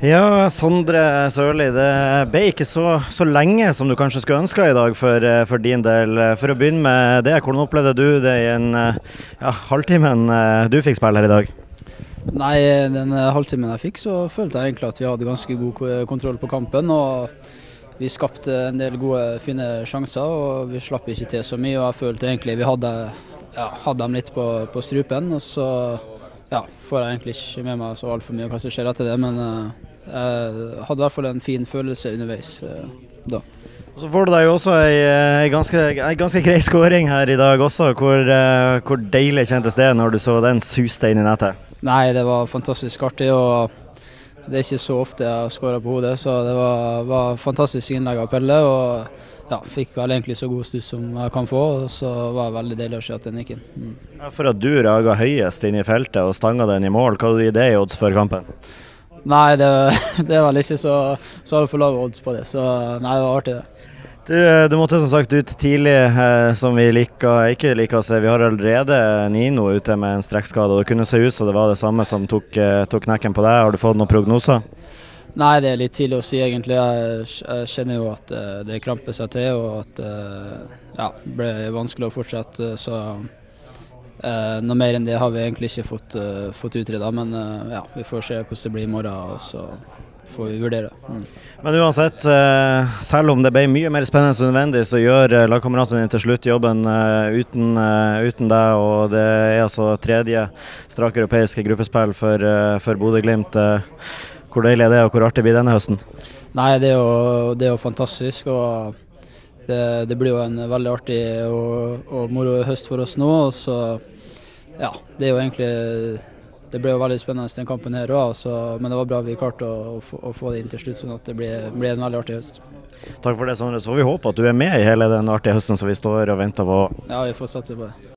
Ja, Sondre Sørli. Det ble ikke så, så, lenge som du kanskje skulle ønska i dag for, eh, for, din del. For å begynne med det, hvordan opplevde du det i en eh, ja, halvtimen eh, du fikk spille her i dag? Nei, den halvtimen jeg fikk, så følte jeg egentlig at vi hadde ganske god kontroll på kampen. og Vi skapte en del gode, fine sjanser, og vi slapp ikke til så mye. og Jeg følte egentlig vi hadde, ja, hadde dem litt på, på strupen. og så ja, får jeg egentlig ikke med meg så altfor mye hva som skjer etter det, men uh, jeg hadde i hvert fall en fin følelse underveis uh, da. Og Så får du deg jo også ei, ei, ganske, ei ganske, grei skåring her i dag også. Hvor, hvor, deilig kjentes det når du så den suste inn i nettet? Nei, det var fantastisk artig. og Det er ikke så ofte jeg har skåra på hodet, så det var, var fantastisk innlegg av Pelle. og ja, fikk vel egentlig så god stuss som jeg kan få, og så var det veldig deilig å se at den gikk inn. Mm. Ja, for at du raga høyest inn i feltet og stanga den i mål, hva hadde du i det i odds før kampen? Nei, det, det var ikke så, så altfor lave odds på det, så nei, det var artig det. Du, du, måtte som sagt ut tidlig, eh, som vi liker, ikke liker å se. Vi har allerede Nino ute med en strekkskade. Det kunne se ut som det var det samme som tok, eh, tok knekken på deg. Har du fått noen prognoser? Nei, det er litt tidlig å si egentlig. Jeg, jeg kjenner jo at eh, det kramper seg til og at uh, ja, det ble vanskelig å fortsette. Så uh, noe mer enn det har vi egentlig ikke fått, uh, fått utreda. Men ja, vi får se hvordan det blir i morgen, og så får vi vurdere. Mm. Men uansett, selv om det ble mye mer spennende enn nødvendig, så gjør lagkameratene dine til slutt jobben uten, uten, deg. Og det er altså tredje strake europeiske gruppespill for, for Bodø-Glimt. Hvor deilig er det, og hvor artig blir denne høsten? Nei, Det er jo, det er jo fantastisk. og det, det, blir jo en veldig artig og, og moro høst for oss nå. og så ja, det er jo egentlig Det ble jo veldig spennende den kampen her òg, men det var bra vi klarte å, å, å, få det inn til slutt, sånn at det blir, blir en veldig artig høst. Takk for det, Sondre. Så får vi håpe at du er med i hele den artige høsten som vi står og venter på. Ja, vi får satse på det.